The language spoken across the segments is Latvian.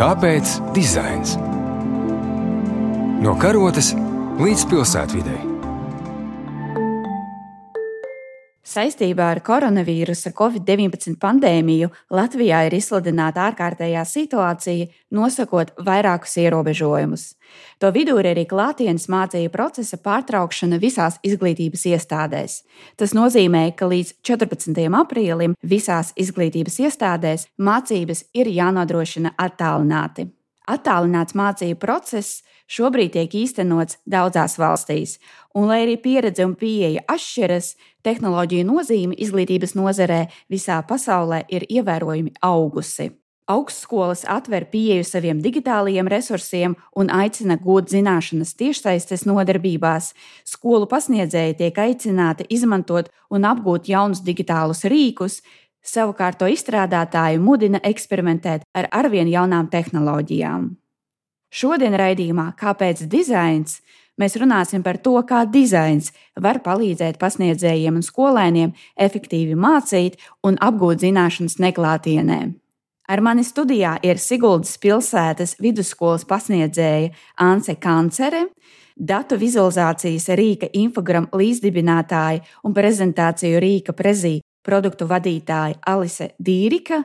Kāpēc dizains? No karotes līdz pilsētvidai. Saistībā ar koronavīrusa Covid-19 pandēmiju Latvijā ir izsludināta ārkārtējā situācija, nosakot vairākus ierobežojumus. To vidū ir arī klātienes mācību procesa pārtraukšana visās izglītības iestādēs. Tas nozīmē, ka līdz 14. aprīlim visās izglītības iestādēs mācības ir jānodrošina attālināti. Attālināts mācību process šobrīd tiek īstenots daudzās valstīs, un, lai arī pieredze un pieeja atšķiras, tehnoloģiju nozīme izglītības nozarē visā pasaulē ir ievērojami augusi. Augstskolas atver pieeju saviem digitālajiem resursiem un aicina gūt zināšanas tiešsaistes nodarbībās. Skolu pasniedzēji tiek aicināti izmantot un apgūt jaunus digitālus rīkus, savukārt to izstrādātāji mudina eksperimentēt ar arvien jaunām tehnoloģijām. Šodien raidījumā Kāpēc dizains? Mēs runāsim par to, kā dizains var palīdzēt pasniedzējiem un skolēniem efektīvi mācīt un apgūt zināšanas neklātienē. Ar mani studijā ir Siguldas pilsētas vidusskolas pasniedzēja Anse Kancere, datu vizualizācijas rīka infogramu līdzdibinātāja un prezentāciju rīka prezī produktu vadītāja Alise Dīrika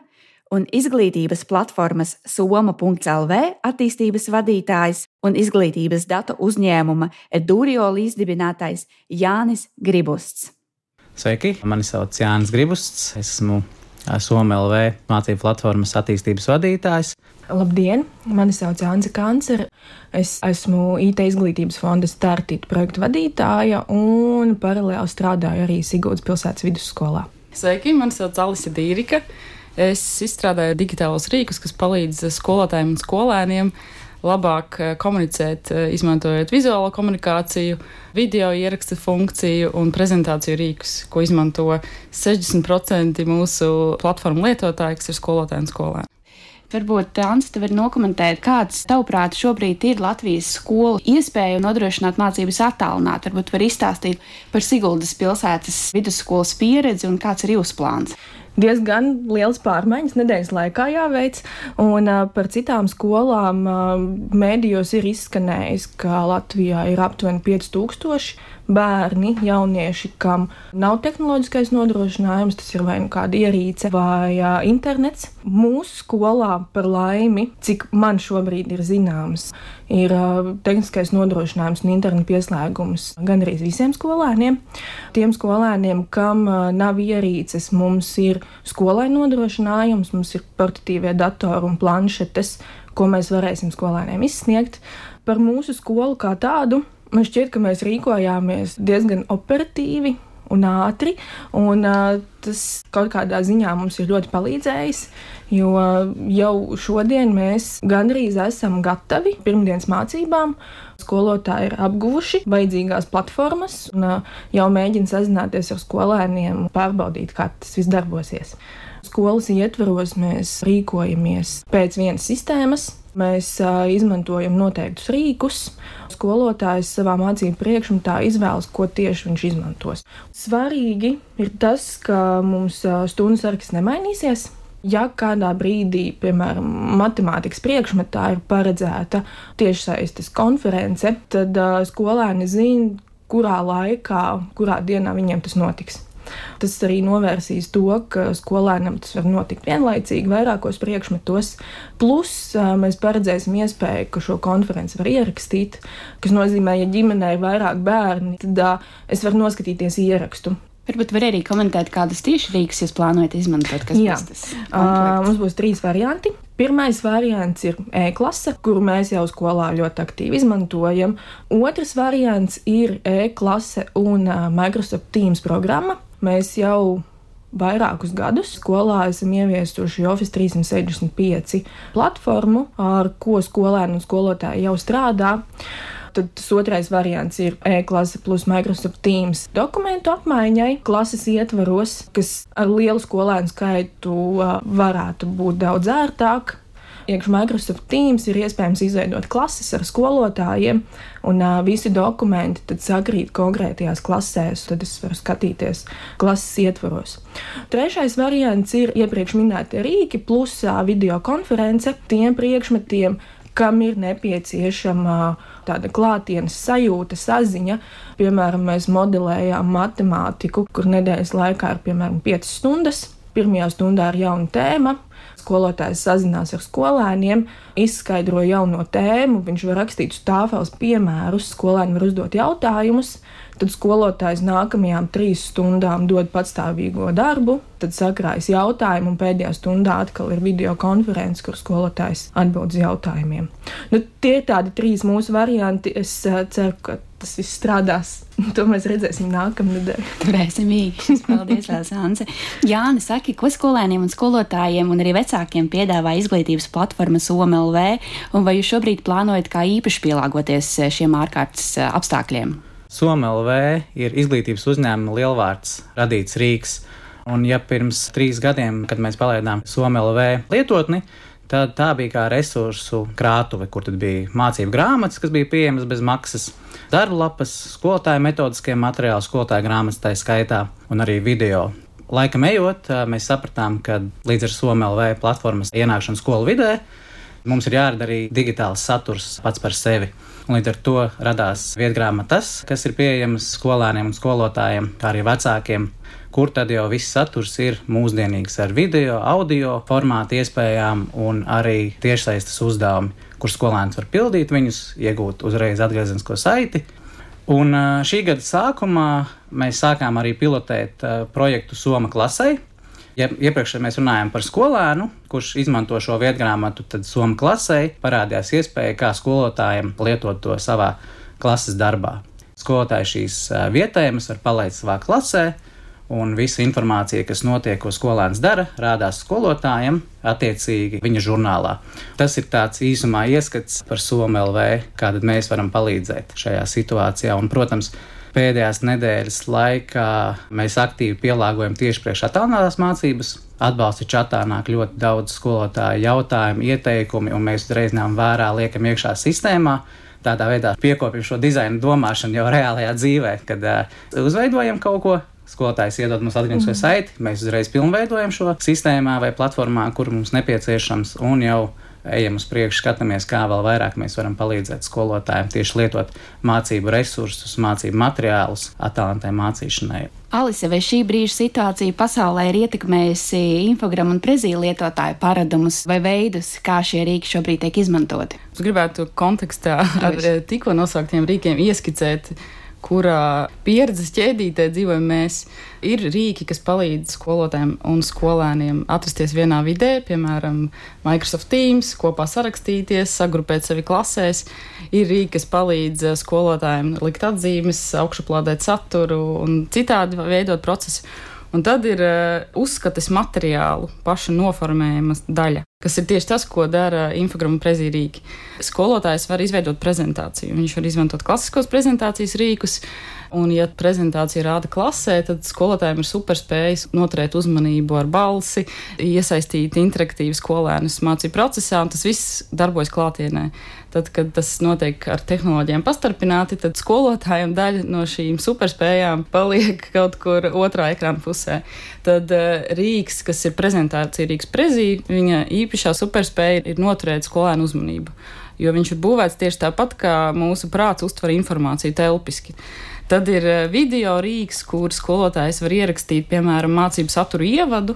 un izglītības platformas Soma.CLV attīstības vadītājs un izglītības datu uzņēmuma Edurio līdzdibinātais Jānis Gribusts. Sveiki, mani sauc Jānis Gribusts. Esmu SOMLV mācību platformas attīstības vadītājs. Labdien, mani sauc Anna Kancere. Es esmu IT izglītības fonda startīta projektu vadītāja un paralēli strādāju arī Sigūdas pilsētas vidusskolā. Sveiki, mani sauc Alisa Dīrika. Es izstrādāju digitālos rīkus, kas palīdz skolotājiem un skolēniem labāk eh, komunicēt, eh, izmantojot vizuālo komunikāciju, video ieraksta funkciju un prezentāciju rīkus, ko izmanto 60% mūsu platformu lietotāji, kas ir skolotāji un skolēni. Varbūt Ants, te var nokomentēt, kāds, tavuprāt, šobrīd ir Latvijas skolu iespēja nodrošināt mācības attālināt. Varbūt var izstāstīt par Siguldas pilsētas vidusskolas pieredzi un kāds ir jūsu plāns diezgan liels pārmaiņas nedēļas laikā jāveic. Un par citām skolām mēdījos ir izskanējis, ka Latvijā ir aptuveni 5000 bērni, jaunieši, kam nav tehnoloģiskais nodrošinājums, tas ir vai nu kāda ierīce vai uh, internets. Mūsu skolā, par laimi, cik man šobrīd ir zināms, ir tehniskais nodrošinājums un interneta pieslēgums gan arī visiem skolēniem. Tiem skolēniem, kam nav ierīces, mums ir skolai nodrošinājums, mums ir portatīvie datori un planšetes, ko mēs varēsim skolēniem izsniegt. Par mūsu skolu kā tādu man šķiet, ka mēs rīkojāmies diezgan operatīvi un ātri. Un, uh, tas kaut kādā ziņā mums ir ļoti palīdzējis, jo jau šodien mēs gandrīz esam gatavi pirmdienas mācībām. Skolotāji ir apguvuši vajadzīgās platformas un uh, jau mēģina sazināties ar skolēniem, pārbaudīt, kā tas viss darbosies. Skolas ietvaros mēs rīkojamies pēc vienas sistēmas, Mēs izmantojam noteiktus rīkus. Skolotājs savā mācību priekšmetā izvēlas, ko tieši viņš izmantos. Svarīgi ir tas, ka mums stundu saraksts nemainīsies. Ja kādā brīdī, piemēram, matemātikas priekšmetā ir paredzēta tiešsaistes konference, tad skolēni zina, kurā laikā, kurā dienā viņiem tas notiks. Tas arī novērsīs to, ka skolēnam tas var notikt vienlaicīgi vairākos priekšmetos. Plus mēs paredzēsim iespēju, ka šo konferenci var ierakstīt, kas nozīmē, ja ģimenē ir vairāk bērni, tad es varu noskatīties ierakstu. Varbūt var arī komentēt, kādas tieši rīks jūs plānojat izmantot. Jā, uh, mums būs trīs varianti. Pirmais variants ir e-klase, kuru mēs jau skolā ļoti aktīvi izmantojam. Otrs variants ir e-klase un Microsoft Teams programma, Mēs jau vairākus gadus skolā esam ieviesuši Office 365 platformu, ar ko skolēni un skolotāji jau strādā. Tad tas otrais variants ir e-klase plus Microsoft Teams dokumentu apmaiņai klases ietvaros, kas ar lielu skolēnu skaitu varētu būt daudz ērtāk. Iekšā Microsoft Teams ir iespējams izveidot klases ar skolotājiem, un uh, visi dokumenti tad sakrīt konkrētajās klasēs. Tad es varu skatīties klases ietvaros. Trešais variants ir iepriekš minētie rīki plus uh, video konference tiem priekšmetiem, kam ir nepieciešama tāda klātienes sajūta, saziņa. Piemēram, mēs modelējām matemātiku, kur nedēļas laikā ir piemēram 5 stundas. Pirmajā stundā ir jauna tēma, skolotājs sazinās ar skolēniem, izskaidro jauno tēmu, viņš var rakstīt uz tāfeles piemērus, skolēni var uzdot jautājumus, tad skolotājs nākamajām trīs stundām dod patstāvīgo darbu, tad sakrājas jautājumu, un pēdējā stundā atkal ir video konference, kur skolotājs atbild uz jautājumiem. Nu, tie ir tādi trīs mūsu varianti. Es uh, ceru, ka tas viss strādās. To mēs redzēsim nākamnedēļ. Turēsim īsi. Paldies, Lēsāns. Jāni, saki, ko skolēniem un skolotājiem un arī vecākiem piedāvā izglītības platforma SOMLV, un vai jūs šobrīd plānojat kā īpaši pielāgoties šiem ārkārtas apstākļiem? SOMLV ir izglītības uzņēmuma lielvārds, radīts Rīgas. Un ja pirms trīs gadiem, kad mēs palaidām SOMLV lietotni, Tad tā bija kā resursu krātuve, kur bija mācību grāmatas, kas bija pieejamas bez maksas, darba lapas, skolotāja metodiskie materiāli, skolotāja grāmatas tā skaitā un arī video. Laikam ejot, mēs sapratām, ka līdz ar SOMLV platformas ienākšanu skolu vidē mums ir jārada arī digitāls saturs pats par sevi. Un līdz ar to radās vietgrāmatas, kas ir pieejamas skolēniem un skolotājiem, kā arī vecākiem kur tad jau viss saturs ir mūsdienīgs ar video, audio formātu iespējām un arī tiešsaistes uzdevumi, kur skolēns var pildīt viņus, iegūt uzreiz atgriezenisko saiti. Un šī gada sākumā mēs sākām arī pilotēt projektu Soma klasē. Ja iepriekš mēs runājām par skolēnu, kurš izmanto šo vietgrāmatu, tad Somā klasē parādījās iespēja, kā skolotājiem lietot to savā klases darbā. Skolotāji šīs vietējumas var palaist savā klasē, un visa informācija, kas notiek, ko skolēns dara, rādās skolotājiem attiecīgi viņa žurnālā. Tas ir tāds īsumā ieskats par SOMLV, kāda mēs varam palīdzēt šajā situācijā. Un, protams, pēdējās nedēļas laikā mēs aktīvi pielāgojam tieši priekš attālinātās mācības. Atbalsta čatā nāk ļoti daudz skolotāju jautājumu, ieteikumi, un mēs uzreiz ņemam vērā, liekam iekšā sistēmā tādā veidā piekopjam šo dizaina domāšanu jau reālajā dzīvē, kad uh, uzveidojam kaut ko, Skolotājs iedod mums atgādinājumu mm. saiti, mēs uzreiz pilnveidojam šo sistēmā vai platformā, kur mums nepieciešams, un jau ejam uz priekšu, skatāmies, kā vēl vairāk mēs varam palīdzēt skolotājiem tieši lietot mācību resursus, mācību materiālus, attālinātai mācīšanai. Alise, vai šī brīža situācija pasaulē ir ietekmējusi infogramu un prezīju lietotāju paradumus vai veidus, kā šie rīki šobrīd tiek izmantoti? Es gribētu kontekstā ar tikko nosauktiem rīkiem ieskicēt kurā pieredzes ķēdītē dzīvojam mēs, ir rīki, kas palīdz skolotājiem un skolēniem atrasties vienā vidē, piemēram, Microsoft Teams, kopā sarakstīties, sagrupēt sevi klasēs. Ir rīki, kas palīdz skolotājiem likt atzīmes, augšuplādēt saturu un citādi veidot procesu. Un tad ir uh, uzskates materiālu paša noformējuma daļa, kas ir tieši tas, ko dara infogramma prezīrīki. Skolotājs var izveidot prezentāciju. Viņš var izmantot klasiskos prezentācijas rīkus, Un, ja prezentācija rāda klasē, tad skolotājiem ir superspējas noturēt uzmanību ar balsi, iesaistīt interaktīvi skolēnus mācību procesā, un tas viss darbojas klātienē. Tad, kad tas notiek ar tehnoloģijām pastarpināti, tad skolotājiem daļa no šīm superspējām paliek kaut kur otrā ekrāna pusē. Tad uh, Rīgas, kas ir prezentācija Rīgas prezī, viņa īpašā superspēja ir noturēt skolēnu uzmanību. Jo viņš ir būvēts tieši tāpat, kā mūsu prāts uztver informāciju telpiski. Tad ir eh, video rīks, kur skolotājs var ierakstīt, piemēram, mācību saturu ievadu.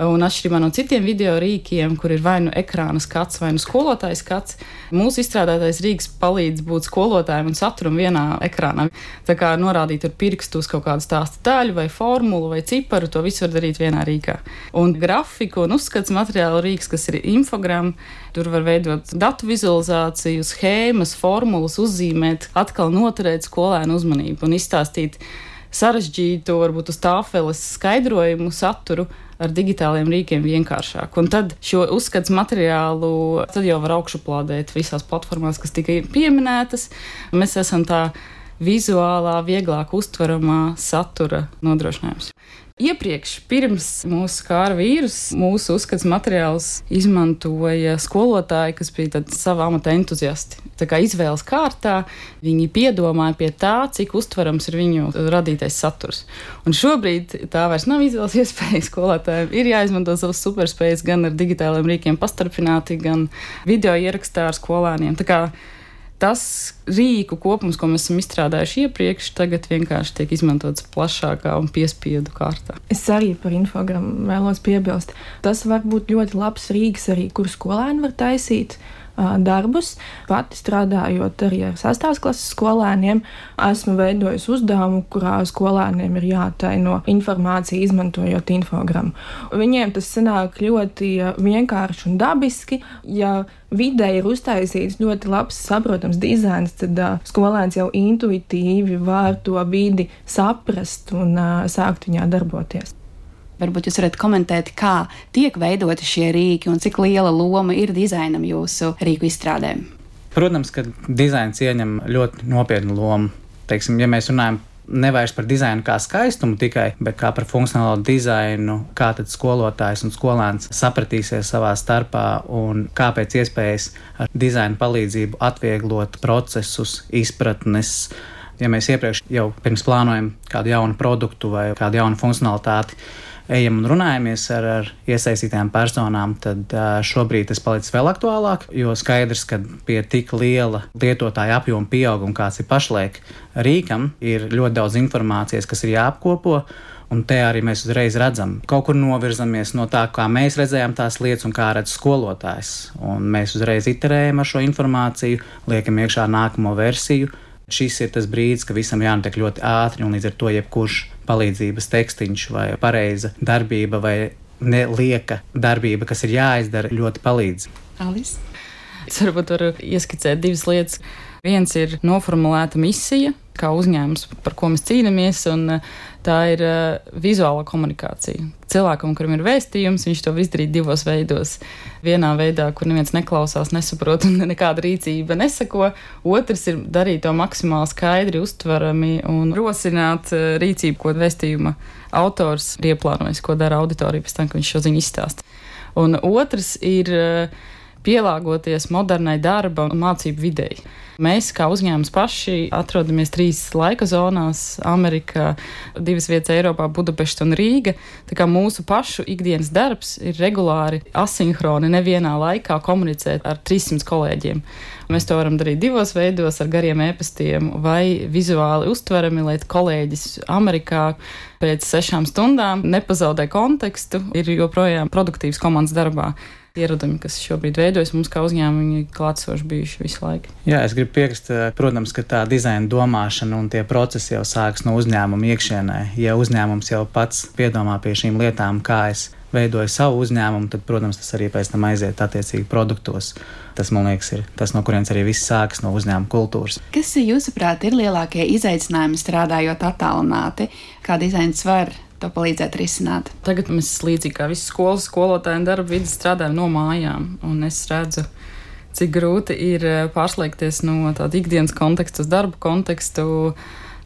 Un atšķirībā no citiem video rīkiem, kur ir vai nu ekrāna skats, vai nu skolotāja skats, mūsu izstrādātais rīks palīdz būt skolotājiem un saturam vienā ekrānā. Tā kā norādīt ar pirkstu uz kaut kādu stāstu daļu, vai formulu, vai ciparu, to visu var darīt vienā rīkā. Un grafiku un uzskats materiālu rīks, kas ir infogramma, tur var veidot datu vizualizāciju, schēmas, formulas, uzzīmēt, atkal noturēt skolēnu uzmanību un izstāstīt sarežģītu, varbūt uz tāfeles skaidrojumu saturu ar digitāliem rīkiem vienkāršāk. Un tad šo uzskats materiālu jau var augšuplādēt visās platformās, kas tika pieminētas. Mēs esam tā vizuālā, vieglāk uztveramā satura nodrošinājums. Iepriekš, pirms mūsu kāra vīrusa, mūsu uzskats materiāls izmantoja skolotāji, kas bija savā amata entuziasti. Tā kā izvēles kārtā viņi piedomāja pie tā, cik uztverams ir viņu radītais saturs. Un šobrīd tā vairs nav izvēles iespēja skolotājiem. Ir jāizmanto savas superspējas gan ar digitāliem rīkiem pastarpināti, gan video ierakstā ar skolēniem. Tā kā tas rīku kopums, ko mēs esam izstrādājuši iepriekš, tagad vienkārši tiek izmantots plašākā un piespiedu kārtā. Es arī par infogrammu vēlos piebilst. Tas var būt ļoti labs rīks arī, kur skolēni var taisīt darbus. Pati strādājot arī ar sastāvs klases skolēniem, esmu veidojusi uzdevumu, kurā skolēniem ir jātaino informācija, izmantojot infogrammu. Viņiem tas sanāk ļoti vienkārši un dabiski. Ja vidē ir uztaisīts ļoti labs, saprotams dizains, tad uh, skolēns jau intuitīvi var to vidi saprast un uh, sākt viņā darboties. Varbūt jūs varat komentēt, kā tiek veidoti šie rīki un cik liela loma ir dizainam jūsu rīku izstrādēm. Protams, ka dizains ieņem ļoti nopietnu lomu. Teiksim, ja mēs runājam nevairs par dizainu kā skaistumu tikai, bet kā par funkcionālo dizainu, kā tad skolotājs un skolēns sapratīsies savā starpā un kā pēc iespējas ar dizainu palīdzību atvieglot procesus, izpratnes. Ja mēs iepriekš jau pirms plānojam kādu jaunu produktu vai kādu jaunu funkcionalitāti, ejam un runājamies ar, ar iesaistītām personām, tad šobrīd tas palicis vēl aktuālāk, jo skaidrs, ka pie tik liela lietotāja apjoma pieauguma, kāds ir pašlaik rīkam, ir ļoti daudz informācijas, kas ir jāapkopo. Un te arī mēs uzreiz redzam, kaut kur novirzamies no tā, kā mēs redzējām tās lietas un kā redz skolotājs. Un mēs uzreiz iterējam ar šo informāciju, liekam iekšā nākamo versiju, šis ir tas brīdis, ka visam jānotiek ļoti ātri, un līdz ar to jebkurš palīdzības tekstiņš vai pareiza darbība vai nelieka darbība, kas ir jāizdara, ļoti palīdz. Alis? Es varbūt varu ieskicēt divas lietas. Viens ir noformulēta misija, kā uzņēmums, par ko mēs cīnāmies, un tā ir uh, vizuāla komunikācija. Cilvēkam, kuram ir vēstījums, viņš to var izdarīt divos veidos. Vienā veidā, kur neviens neklausās, nesaprot un nekāda rīcība nesako. Otrs ir darīt to maksimāli skaidri, uztverami un rosināt uh, rīcību, ko vēstījuma autors ir ieplānojis, ko dara auditorija pēc tam, kad viņš šo ziņu izstāsta. Un otrs ir uh, pielāgoties modernai darba un mācību videi. Mēs, kā uzņēmums, paši atrodamies trīs laika zonās - Amerikā, divas vietas Eiropā, Budapešta un Rīga. Tā kā mūsu pašu ikdienas darbs ir regulāri asinhroni, nevienā laikā komunicēt ar 300 kolēģiem. Mēs to varam darīt divos veidos, ar gariem ēpastiem, vai vizuāli uztverami, lai kolēģis Amerikā pēc sešām stundām nepazaudē kontekstu, ir joprojām produktīvs komandas darbā ieradumi, kas šobrīd veidojas mums kā uzņēmumi, klātsoši bijuši visu laiku. Jā, es gribu piekrist, eh, protams, ka tā dizaina domāšana un tie procesi jau sākas no uzņēmuma iekšienē. Ja uzņēmums jau pats piedomā pie šīm lietām, kā es veidoju savu uzņēmumu, tad, protams, tas arī pēc tam aiziet attiecīgi produktos. Tas, man liekas, ir tas, no kurienes arī viss sākas no uzņēmuma kultūras. Kas, jūsuprāt, ir lielākie izaicinājumi strādājot attālināti? Kā dizains var to palīdzēt risināt. Tagad mēs līdzīgi kā visi skolas skolotāji un darba vidi strādājam no mājām, un es redzu, cik grūti ir eh, pārslēgties no tāda ikdienas konteksta uz darbu kontekstu.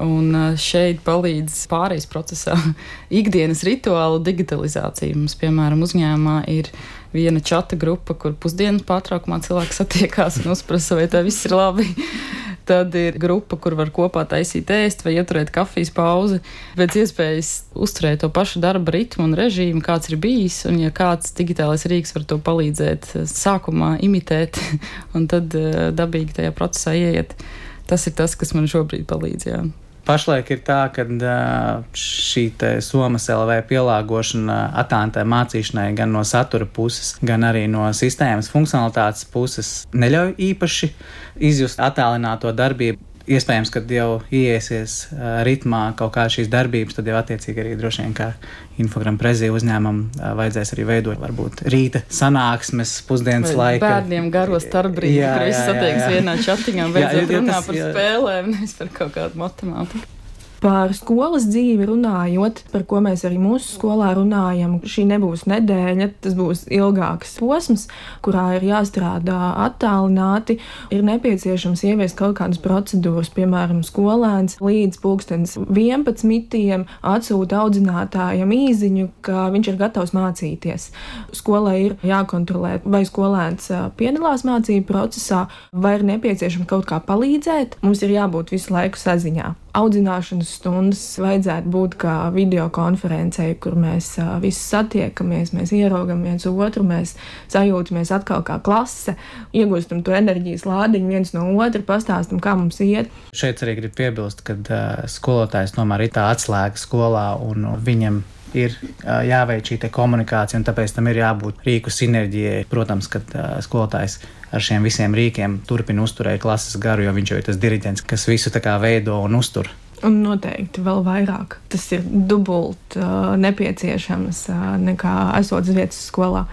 Un eh, šeit palīdz pārējais procesā ikdienas rituālu digitalizācija. Mums, piemēram, uzņēmumā ir viena čata grupa, kur pusdienas pārtraukumā cilvēki satiekās un uzprasa, vai tā viss ir labi. Tad ir grupa, kur var kopā taisīt ēst vai ieturēt kafijas pauzi. Pēc iespējas uzturēt to pašu darba ritmu un režīmu, kāds ir bijis. Un, ja kāds digitālais rīks var to palīdzēt, sākumā imitēt un tad eh, dabīgi tajā procesā ieiet, tas ir tas, kas man šobrīd palīdz. Jā. Pašlaik ir tā, ka šī Somas LV pielāgošana attālinātai mācīšanai gan no satura puses, gan arī no sistēmas funkcionalitātes puses neļauj īpaši izjust attālināto darbību. Iespējams, ka jau iesies ritmā kaut kā šīs darbības, tad jau attiecīgi arī droši vien kā infogramma prezija uzņēmumam vajadzēs arī veidot varbūt rīta sanāksmes, pusdienas Vai laika. Bērniem garo starpbrīdi, kur visi satiekas vienā čatiņā, beidzot runā par spēlēm, nevis par kaut kādu matemātiku. Par skolas dzīvi runājot, par ko mēs arī mūsu skolā runājam, šī nebūs nedēļa, tas būs ilgāks posms, kurā ir jāstrādā attālināti. Ir nepieciešams ieviest kaut kādas procedūras, piemēram, skolēns līdz pulkstenis 11. atsūta audzinātājam īziņu, ka viņš ir gatavs mācīties. Skolai ir jākontrolē, vai skolēns piedalās mācību procesā, vai ir nepieciešams kaut kā palīdzēt. Mums ir jābūt visu laiku saziņā audzināšanas stundas vajadzētu būt kā video konferencē, kur mēs visi satiekamies, mēs ieraugam viens otru, mēs sajūtamies atkal kā klase, iegūstam to enerģijas lādiņu viens no otra, pastāstam, kā mums iet. Šeit arī gribu piebilst, ka uh, skolotājs tomēr ir tā atslēga skolā un viņam ir uh, jāveic šī komunikācija, un tāpēc tam ir jābūt rīku sinerģijai. Protams, ka uh, skolotājs ar šiem visiem rīkiem turpina uzturēt klases garu, jo viņš jau ir tas diriģents, kas visu tā kā veido un uztur. Un noteikti vēl vairāk. Tas ir dubult uh, nepieciešams uh, nekā esot vietas skolā.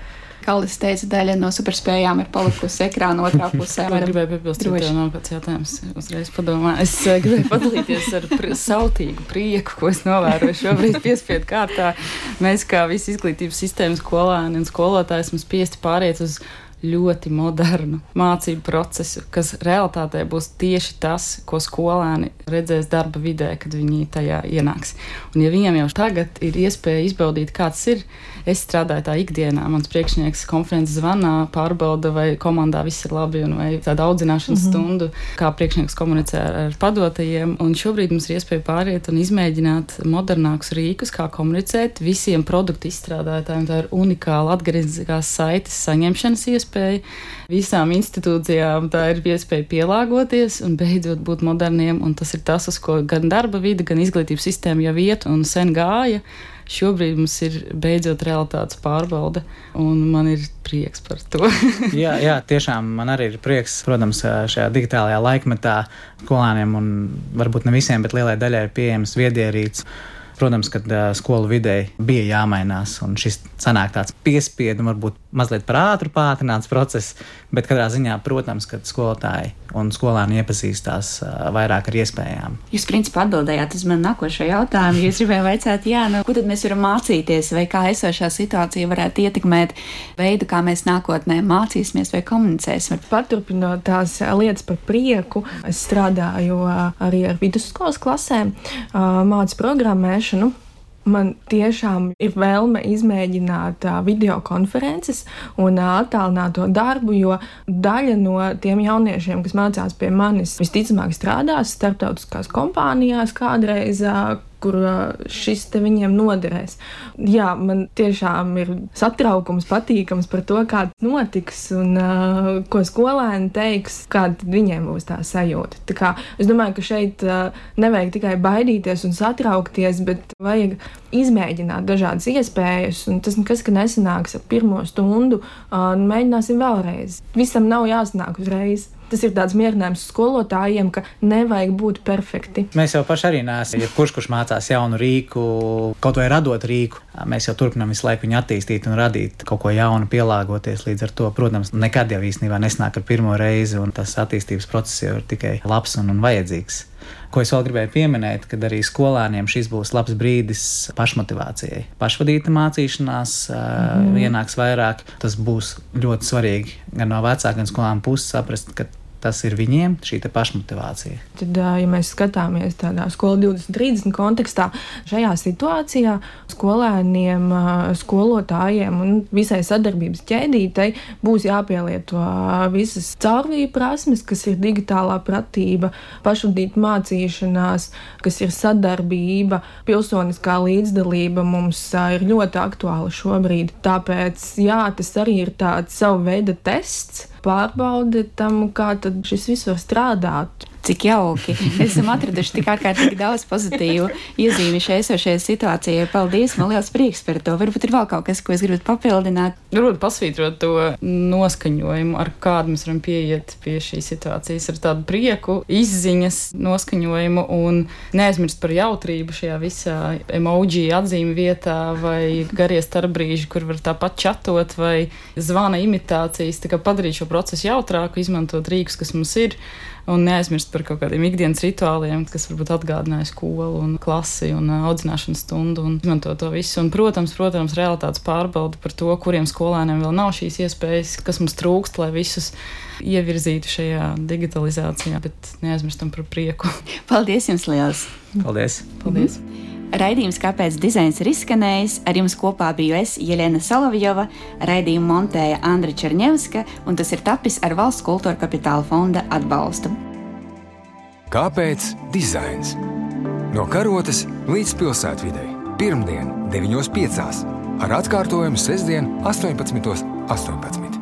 Kalis teica, daļa no superspējām ir palikusi ekrāna otrā pusē. Es gribēju piebilst, ka tev nav kāds jautājums. Uzreiz padomā, es uh, gribēju padalīties ar pr sautīgu prieku, ko es novēroju šobrīd piespiedu kārtā. Mēs kā visi izglītības sistēmas skolēni un skolotāji esam spiesti pāriet uz ļoti modernu mācību procesu, kas realtātē būs tieši tas, ko skolēni redzēs darba vidē, kad viņi tajā ienāks. Un, ja viņiem jau tagad ir iespēja izbaudīt, kāds ir, es strādāju tā ikdienā. Mans priekšnieks konferences zvanā pārbauda, vai komandā viss ir labi, un vai tāda audzināšanas mm -hmm. stundu, kā priekšnieks komunicē ar, ar padotajiem. Un šobrīd mums ir iespēja pāriet un izmēģināt modernākus rīkus, kā komunicēt visiem produktu izstrādātājiem. Tā ir unikāla atgriezniskās saites saņemšanas iespēja iespēja. Visām institūcijām tā ir iespēja pielāgoties un beidzot būt moderniem. Tas ir tas, uz ko gan darba vide, gan izglītības sistēma jau iet un sen gāja. Šobrīd mums ir beidzot realitātes pārbaude, un man ir prieks par to. jā, jā, tiešām man arī ir prieks. Protams, šajā digitālajā laikmetā skolēniem, un varbūt ne visiem, bet lielai daļai ir pieejams viedierīts. Protams, ka skolu vidē bija jāmainās, un šis sanāk tāds piespiedu, varbūt mazliet par ātru pātrināts process, bet katrā ziņā, protams, ka skolotāji un skolēni iepazīstās vairāk ar iespējām. Jūs, principā, atbildējāt uz manu nākošo jautājumu. Jūs gribējāt vaicāt, jā, nu, ko tad mēs varam mācīties, vai kā esošā situācija varētu ietekmēt veidu, kā mēs nākotnē mācīsimies vai komunicēsim. Paturpinot tās lietas par prieku, es strādāju arī ar vidusskolas klasēm, mācu programmēšanu man tiešām ir vēlme izmēģināt video konferences un attālināto darbu, jo daļa no tiem jauniešiem, kas mācās pie manis, visticamāk strādās starptautiskās kompānijās kādreiz. Kur šis te viņiem noderēs. Jā, man tiešām ir satraukums, patīkams par to, kā notiks un uh, ko skolēni teiks, kāda viņiem būs tā sajūta. Tā kā, es domāju, ka šeit uh, nevajag tikai baidīties un satraukties, bet vajag izmēģināt dažādas iespējas, un tas nekas, ka nesanāks ar pirmo stundu, uh, mēģināsim vēlreiz. Visam nav jāsanāk uzreiz tas ir tāds mierinājums skolotājiem, ka nevajag būt perfekti. Mēs jau paši arī neesam, ja kurš, kurš mācās jaunu rīku, kaut vai radot rīku, mēs jau turpinām visu laiku viņu attīstīt un radīt kaut ko jaunu, pielāgoties. Līdz ar to, protams, nekad jau īstenībā nesnāk ar pirmo reizi, un tas attīstības process jau ir tikai labs un, un vajadzīgs. Ko es vēl gribēju pieminēt, kad arī skolēniem šis būs labs brīdis pašmotivācijai. Pašvadīta mācīšanās mm. ienāks vairāk. Tas būs ļoti svarīgi gan no vecāka, gan skolām puses saprast, ka tas ir viņiem, šī pašmotivācija. Tad, ja mēs skatāmies tādā skola 2030 kontekstā, šajā situācijā skolēniem, skolotājiem un visai sadarbības ķēdītei būs jāpielieto visas caurvīju prasmes, kas ir digitālā pratība, pašvadīta mācīšanās, kas ir sadarbība, pilsoniskā līdzdalība mums ir ļoti aktuāla šobrīd. Tāpēc, jā, tas arī ir tāds savu veidu tests pārbaude tam, kā šis viss var strādāt. Cik jauki. Esam atraduši tik ārkārtīgi daudz pozitīvu iezīmi šai esošajai situācijai. Paldies, man liels prieks par to. Varbūt ir vēl kaut kas, ko es gribu papildināt. Varbūt pasvītrot to noskaņojumu, ar kādu mēs varam pieiet pie šīs situācijas, ar tādu prieku, izziņas noskaņojumu un neaizmirst par jautrību šajā visā emoji atzīmi vietā vai garie starpbrīži, kur var tāpat čatot vai zvana imitācijas, tā kā padarīt šo procesu jautrāku, izmantot rīkus, kas mums ir un neaizmirst par kaut kādiem ikdienas rituāliem, kas varbūt atgādināja skolu un klasi un audzināšanas stundu un izmanto to visu. Un, protams, protams, realitātes pārbauda par to, kuriem skolēniem vēl nav šīs iespējas, kas mums trūkst, lai visus ievirzītu šajā digitalizācijā, bet neaizmirstam par prieku. Paldies jums liels! Paldies! Paldies! Mm -hmm. Raidījums, kāpēc dizains ir izskanējis, ar jums kopā biju es, Jelena Solovjova, raidījumu montēja Andra Černievska, un tas ir tapis ar Valsts kultūra kapitāla fonda atbalstu. Kāpēc dizains? No karotes līdz pilsētvidai. Pirmdien, 9.5. ar atkārtojumu sestdien, 18.18. 18.